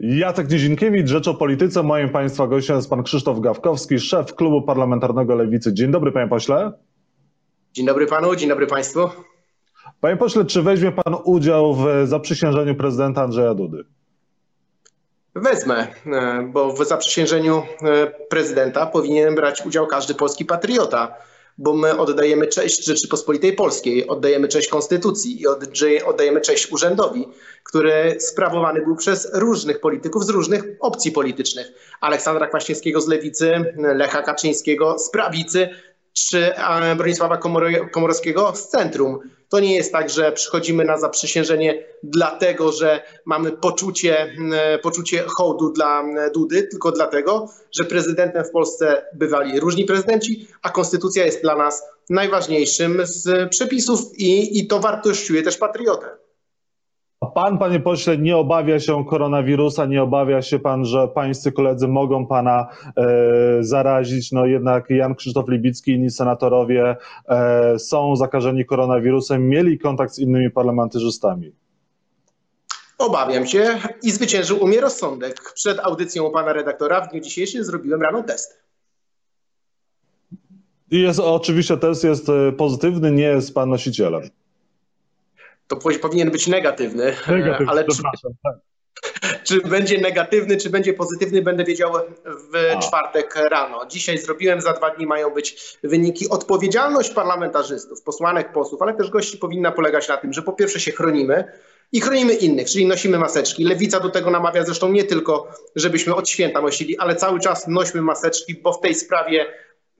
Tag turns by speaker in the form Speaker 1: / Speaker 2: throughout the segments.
Speaker 1: Jacek Nizinkiewicz, Rzecz o Polityce. Moim Państwa gościem jest Pan Krzysztof Gawkowski, szef Klubu Parlamentarnego Lewicy. Dzień dobry Panie Pośle.
Speaker 2: Dzień dobry Panu, dzień dobry Państwu.
Speaker 1: Panie Pośle, czy weźmie Pan udział w zaprzysiężeniu prezydenta Andrzeja Dudy?
Speaker 2: Wezmę, e, bo w zaprzysiężeniu e, prezydenta powinien brać udział każdy polski patriota bo my oddajemy cześć Rzeczypospolitej Polskiej, oddajemy cześć Konstytucji i oddajemy cześć urzędowi, który sprawowany był przez różnych polityków z różnych opcji politycznych. Aleksandra Kwaśniewskiego z Lewicy, Lecha Kaczyńskiego z Prawicy, czy Bronisława Komorowskiego z centrum. To nie jest tak, że przychodzimy na zaprzysiężenie dlatego, że mamy poczucie, poczucie hołdu dla Dudy, tylko dlatego, że prezydentem w Polsce bywali różni prezydenci, a konstytucja jest dla nas najważniejszym z przepisów i, i to wartościuje też patriotę.
Speaker 1: Pan, panie pośle, nie obawia się koronawirusa, nie obawia się pan, że pańscy koledzy mogą pana e, zarazić? No jednak Jan Krzysztof Libicki i inni senatorowie e, są zakażeni koronawirusem, mieli kontakt z innymi parlamentarzystami.
Speaker 2: Obawiam się i zwyciężył u mnie rozsądek. Przed audycją u pana redaktora w dniu dzisiejszym zrobiłem rano test.
Speaker 1: I jest oczywiście test jest e, pozytywny, nie jest pan nosicielem
Speaker 2: to powinien być negatywny, negatywny ale czy, tak. czy, będzie negatywny, czy będzie pozytywny, będę wiedział w A. czwartek rano. Dzisiaj zrobiłem, za dwa dni mają być wyniki. Odpowiedzialność parlamentarzystów, posłanek, posłów, ale też gości powinna polegać na tym, że po pierwsze się chronimy, i chronimy innych, czyli nosimy maseczki. Lewica do tego namawia zresztą nie tylko, żebyśmy od święta nosili, ale cały czas nośmy maseczki, bo w tej sprawie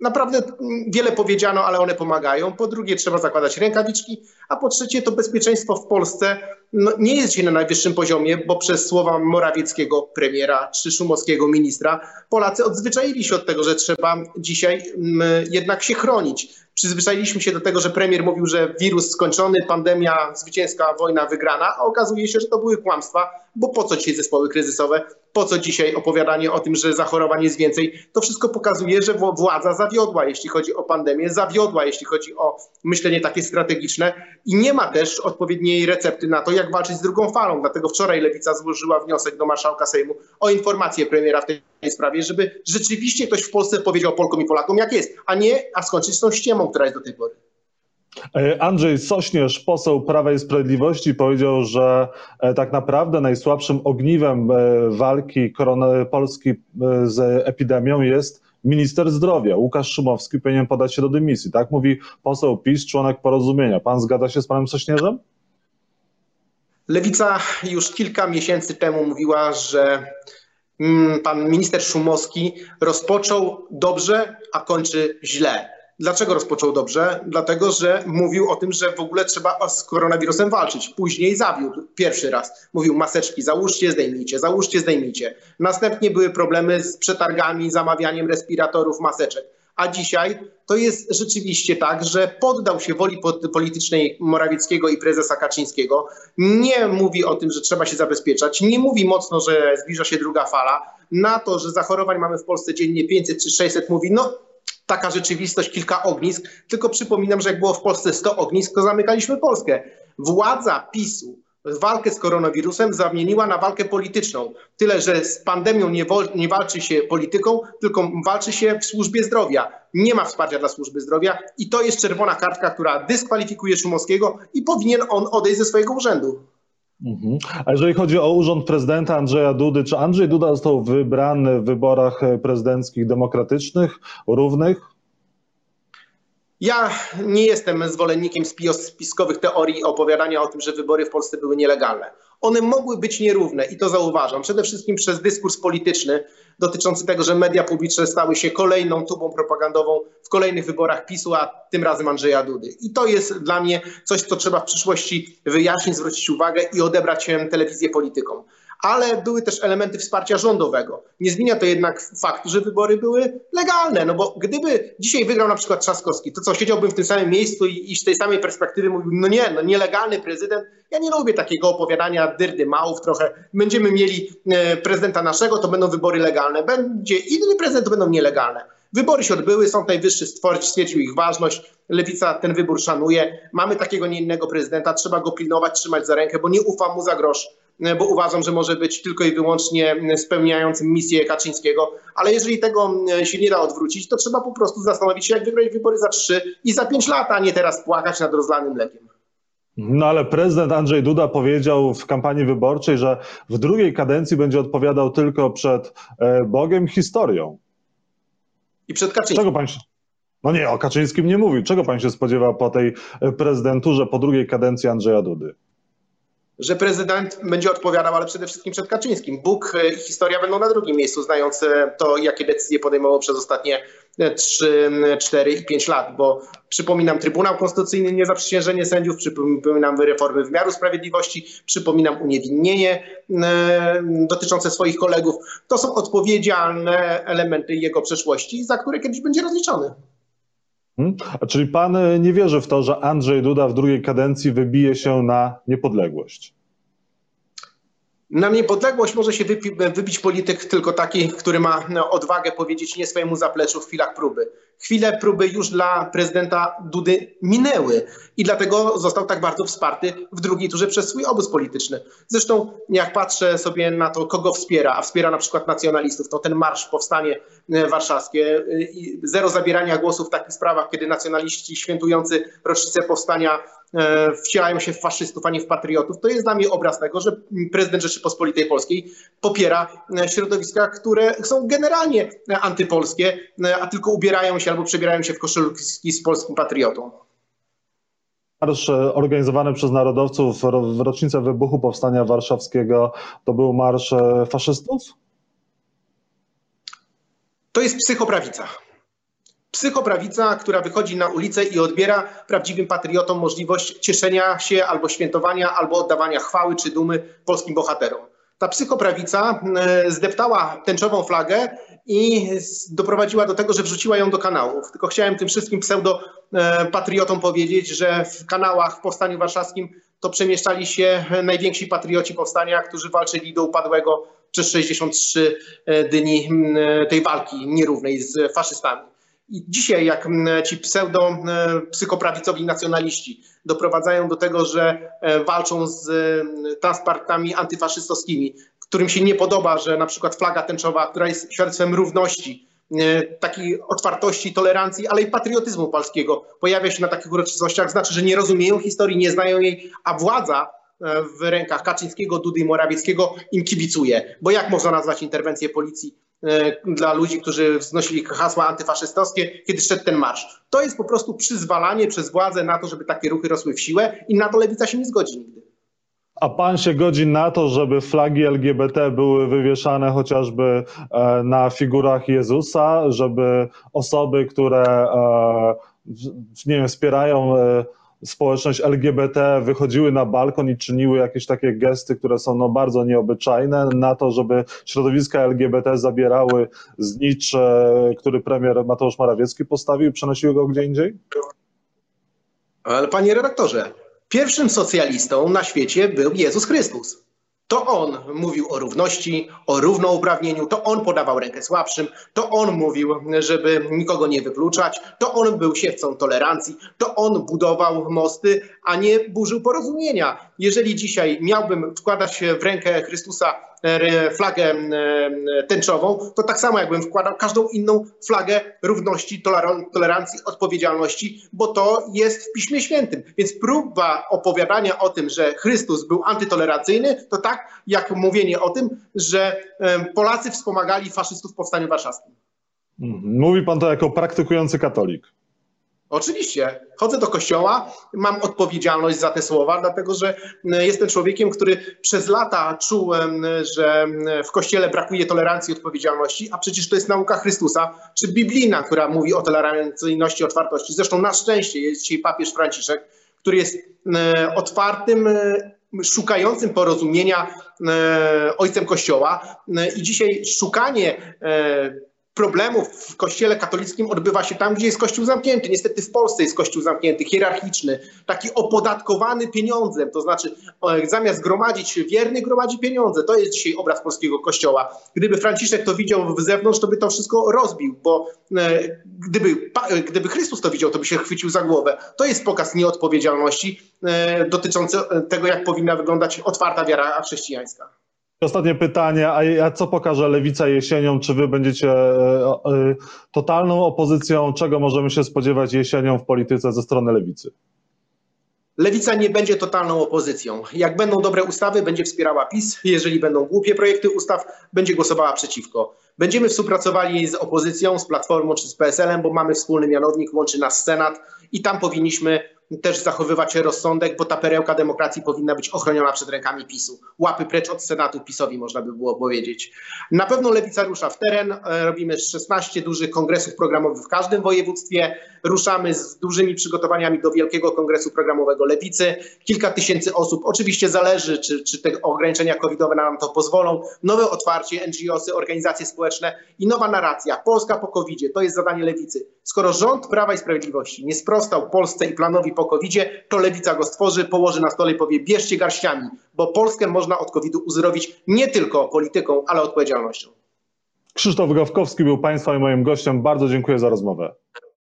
Speaker 2: naprawdę wiele powiedziano, ale one pomagają. Po drugie, trzeba zakładać rękawiczki, a po trzecie, to bezpieczeństwo w Polsce no, nie jest dzisiaj na najwyższym poziomie, bo przez słowa Morawieckiego premiera czy Szumowskiego ministra Polacy odzwyczaili się od tego, że trzeba dzisiaj m, jednak się chronić. Przyzwyczailiśmy się do tego, że premier mówił, że wirus skończony, pandemia zwycięska, wojna wygrana, a okazuje się, że to były kłamstwa, bo po co dzisiaj zespoły kryzysowe? Po co dzisiaj opowiadanie o tym, że zachorowań jest więcej? To wszystko pokazuje, że władza zawiodła, jeśli chodzi o pandemię, zawiodła, jeśli chodzi o myślenie takie strategiczne i nie ma też odpowiedniej recepty na to, jak walczyć z drugą falą. Dlatego wczoraj Lewica złożyła wniosek do marszałka Sejmu o informację premiera w tej sprawie, żeby rzeczywiście ktoś w Polsce powiedział Polkom i Polakom, jak jest, a nie, a skończyć z tą ściemą, która jest do tej pory.
Speaker 1: E, Andrzej Sośnierz, poseł Prawa i Sprawiedliwości, powiedział, że e, tak naprawdę najsłabszym ogniwem e, walki Polski z epidemią jest minister zdrowia. Łukasz Szumowski powinien podać się do dymisji. Tak mówi poseł PiS, członek porozumienia. Pan zgadza się z panem Sośnierzem?
Speaker 2: Lewica już kilka miesięcy temu mówiła, że mm, pan minister Szumowski rozpoczął dobrze, a kończy źle. Dlaczego rozpoczął dobrze? Dlatego, że mówił o tym, że w ogóle trzeba z koronawirusem walczyć. Później zawiódł pierwszy raz. Mówił maseczki, załóżcie, zdejmijcie, załóżcie, zdejmijcie. Następnie były problemy z przetargami, zamawianiem respiratorów, maseczek. A dzisiaj to jest rzeczywiście tak, że poddał się woli politycznej Morawieckiego i prezesa Kaczyńskiego. Nie mówi o tym, że trzeba się zabezpieczać. Nie mówi mocno, że zbliża się druga fala. Na to, że zachorowań mamy w Polsce dziennie 500 czy 600, mówi, no taka rzeczywistość, kilka ognisk. Tylko przypominam, że jak było w Polsce 100 ognisk, to zamykaliśmy Polskę. Władza PiSu walkę z koronawirusem zamieniła na walkę polityczną. Tyle, że z pandemią nie, nie, walczy się polityką, tylko walczy się w służbie zdrowia. Nie ma wsparcia dla służby zdrowia i to jest czerwona kartka, która dyskwalifikuje Szumowskiego i powinien on odejść ze swojego urzędu.
Speaker 1: Mhm. A jeżeli chodzi o urząd prezydenta Andrzeja Dudy, czy Andrzej Duda został wybrany w wyborach prezydenckich demokratycznych, równych?
Speaker 2: Ja nie jestem zwolennikiem spiskowych teorii opowiadania o tym, że wybory w Polsce były nielegalne. One mogły być nierówne i to zauważam. Przede wszystkim przez dyskurs polityczny dotyczący tego, że media publiczne stały się kolejną tubą propagandową w kolejnych wyborach PiSu, a tym razem Andrzeja Dudy. I to jest dla mnie coś, co trzeba w przyszłości wyjaśnić, zwrócić uwagę i odebrać telewizję politykom ale były też elementy wsparcia rządowego. Nie zmienia to jednak faktu, że wybory były legalne, no bo gdyby dzisiaj wygrał na przykład Trzaskowski, to co, siedziałbym w tym samym miejscu i, i z tej samej perspektywy mówił, no nie, no nielegalny prezydent, ja nie lubię takiego opowiadania dyrdy małów trochę, będziemy mieli e, prezydenta naszego, to będą wybory legalne, będzie inny prezydent, to będą nielegalne. Wybory się odbyły, Sąd Najwyższy stwierdził ich ważność, Lewica ten wybór szanuje. Mamy takiego nie innego prezydenta, trzeba go pilnować, trzymać za rękę, bo nie ufa mu za grosz bo uważam, że może być tylko i wyłącznie spełniającym misję Kaczyńskiego. Ale jeżeli tego się nie da odwrócić, to trzeba po prostu zastanowić się, jak wygrać wybory za trzy i za pięć lat, a nie teraz płakać nad rozlanym mlekiem.
Speaker 1: No ale prezydent Andrzej Duda powiedział w kampanii wyborczej, że w drugiej kadencji będzie odpowiadał tylko przed e, Bogiem historią.
Speaker 2: I przed Kaczyńskim.
Speaker 1: Czego pan się... No nie, o Kaczyńskim nie mówił. Czego pan się spodziewa po tej prezydenturze, po drugiej kadencji Andrzeja Dudy?
Speaker 2: Że prezydent będzie odpowiadał, ale przede wszystkim przed Kaczyńskim. Bóg i historia będą na drugim miejscu, znając e, to, jakie decyzje podejmował przez ostatnie 3, e, 4 i 5 lat, bo przypominam Trybunał Konstytucyjny, niezaprzysiężenie sędziów, przypominam reformy wymiaru sprawiedliwości, przypominam uniewinnienie e, dotyczące swoich kolegów. To są odpowiedzialne elementy jego przeszłości, za które kiedyś będzie rozliczony.
Speaker 1: Hmm? A czyli pan e, nie wierzy w to, że Andrzej Duda w drugiej kadencji wybije się na niepodległość?
Speaker 2: Na niepodległość może się wybić polityk tylko taki, który ma no, odwagę powiedzieć nie swojemu zapleczu w chwilach próby. Chwile próby już dla prezydenta Dudy minęły i dlatego został tak bardzo wsparty w drugiej turze przez swój obóz polityczny. Zresztą jak patrzę sobie na to, kogo wspiera, a wspiera na przykład nacjonalistów, to ten marsz, powstanie e, warszawskie, e, zero zabierania głosów w takich sprawach, kiedy nacjonaliści świętujący rocznicę powstania E, wcielają się w faszystów, a nie w patriotów. To jest dla mnie obraz tego, że prezydent Rzeczypospolitej Polskiej popiera środowiska, które są generalnie antypolskie, a tylko ubierają się albo przebierają się w koszulki z polskim patriotą.
Speaker 1: Marsz organizowany przez narodowców w rocznicę wybuchu Powstania Warszawskiego to był marsz faszystów?
Speaker 2: To jest psychoprawica psychoprawica, która wychodzi na ulicę i odbiera prawdziwym patriotom możliwość cieszenia się albo świętowania, albo oddawania chwały czy dumy polskim bohaterom. Ta psychoprawica e, zdeptała tęczową flagę i doprowadziła do tego, że wrzuciła ją do kanałów. Tylko chciałem tym wszystkim pseudo-patriotom powiedzieć, że w kanałach w Powstaniu Warszawskim to przemieszczali się najwięksi patrioci powstania, którzy walczyli do upadłego przez 63 e, dni tej walki nierównej z faszystami. Dzisiaj, jak ci pseudo-psychoprawicowi nacjonaliści doprowadzają do tego, że e, walczą z transpartami antyfaszystowskimi, którym się nie podoba, że na przykład flaga tęczowa, która jest świadectwem równości, e, takiej otwartości, tolerancji, ale i patriotyzmu polskiego pojawia się na takich uroczystościach, znaczy, że nie rozumieją historii, nie znają jej, a władza e, w rękach Kaczyńskiego, Dudy i Morawieckiego im kibicuje. Bo jak można nazwać interwencję policji E, dla ludzi, którzy wznosili hasła antyfaszystowskie, kiedy szedł ten marsz. To jest po prostu przyzwalanie przez władzę na to, żeby takie ruchy rosły w siłę i na to lewica się nie zgodzi nigdy.
Speaker 1: A pan się godzi na to, żeby flagi LGBT były wywieszane chociażby e, na figurach Jezusa, żeby osoby, które e, nie wiem, wspierają społeczność LGBT wychodziły na balkon i czyniły jakieś takie gesty, które są no bardzo nieobyczajne, na to, żeby środowiska LGBT zabierały znicz, który premier Mateusz Morawiecki postawił i przenosiły go gdzie indziej?
Speaker 2: Ale panie redaktorze, pierwszym socjalistą na świecie był Jezus Chrystus. To on mówił o równości, o równouprawnieniu, to on podawał rękę słabszym, to on mówił, żeby nikogo nie wykluczać, to on był siewcą tolerancji, to on budował mosty, a nie burzył porozumienia. Jeżeli dzisiaj miałbym wkładać w rękę Chrystusa E, flagę e, tęczową, to tak samo jakbym wkładał każdą inną flagę równości, tolerancji, odpowiedzialności, bo to jest w Piśmie Świętym. Więc próba opowiadania o tym, że Chrystus był antytolerancyjny, to tak jak mówienie o tym, że Polacy wspomagali faszystów w Powstaniu Warszawskim.
Speaker 1: Mówi pan to jako praktykujący katolik.
Speaker 2: Oczywiście. Chodzę do kościoła, mam odpowiedzialność za te słowa, dlatego że jestem człowiekiem, który przez lata czuł, że w kościele brakuje tolerancji i odpowiedzialności, a przecież to jest nauka Chrystusa, czy biblijna, która mówi o tolerancyjności, otwartości. Zresztą na szczęście jest dzisiaj papież Franciszek, który jest otwartym, szukającym porozumienia ojcem Kościoła. I dzisiaj szukanie problemów w kościele katolickim odbywa się tam, gdzie jest kościół zamknięty. Niestety w Polsce jest kościół zamknięty, hierarchiczny, taki opodatkowany pieniądzem, to znaczy zamiast gromadzić wierny, gromadzi pieniądze. To jest dzisiaj obraz polskiego kościoła. Gdyby Franciszek to widział w zewnątrz, to by to wszystko rozbił, bo e, gdyby, gdyby Chrystus to widział, to by się chwycił za głowę. To jest pokaz nieodpowiedzialności e, dotyczący tego, jak powinna wyglądać otwarta wiara chrześcijańska.
Speaker 1: Ostatnie pytanie, a co pokaże Lewica jesienią? Czy wy będziecie e, e, totalną opozycją? Czego możemy się spodziewać jesienią w polityce ze strony Lewicy?
Speaker 2: Lewica nie będzie totalną opozycją. Jak będą dobre ustawy, będzie wspierała PiS. Jeżeli będą głupie projekty ustaw, będzie głosowała przeciwko. Będziemy współpracowali z opozycją, z Platformą czy z PSL-em, bo mamy wspólny mianownik, łączy nas Senat i tam powinniśmy też zachowywać rozsądek, bo ta perełka demokracji powinna być ochroniona przed rękami PiSu. Łapy precz od Senatu PiSowi, można by było powiedzieć. Na pewno Lewica rusza w teren. E, robimy 16 dużych kongresów programowych w każdym województwie. Ruszamy z dużymi przygotowaniami do Wielkiego Kongresu Programowego Lewicy. Kilka tysięcy osób. Oczywiście zależy, czy, czy te ograniczenia covidowe nam to pozwolą. Nowe otwarcie, NGOsy, organizacje społeczne i nowa narracja. Polska po covidzie. To jest zadanie Lewicy. Skoro rząd Prawa i Sprawiedliwości nie sprostał Polsce i planowi po covidzie, to Lewica go stworzy, położy na stole i powie bierzcie garściami, bo Polskę można od covidu uzdrowić nie tylko polityką, ale odpowiedzialnością.
Speaker 1: Krzysztof Gawkowski był Państwa i moim gościem. Bardzo dziękuję za rozmowę.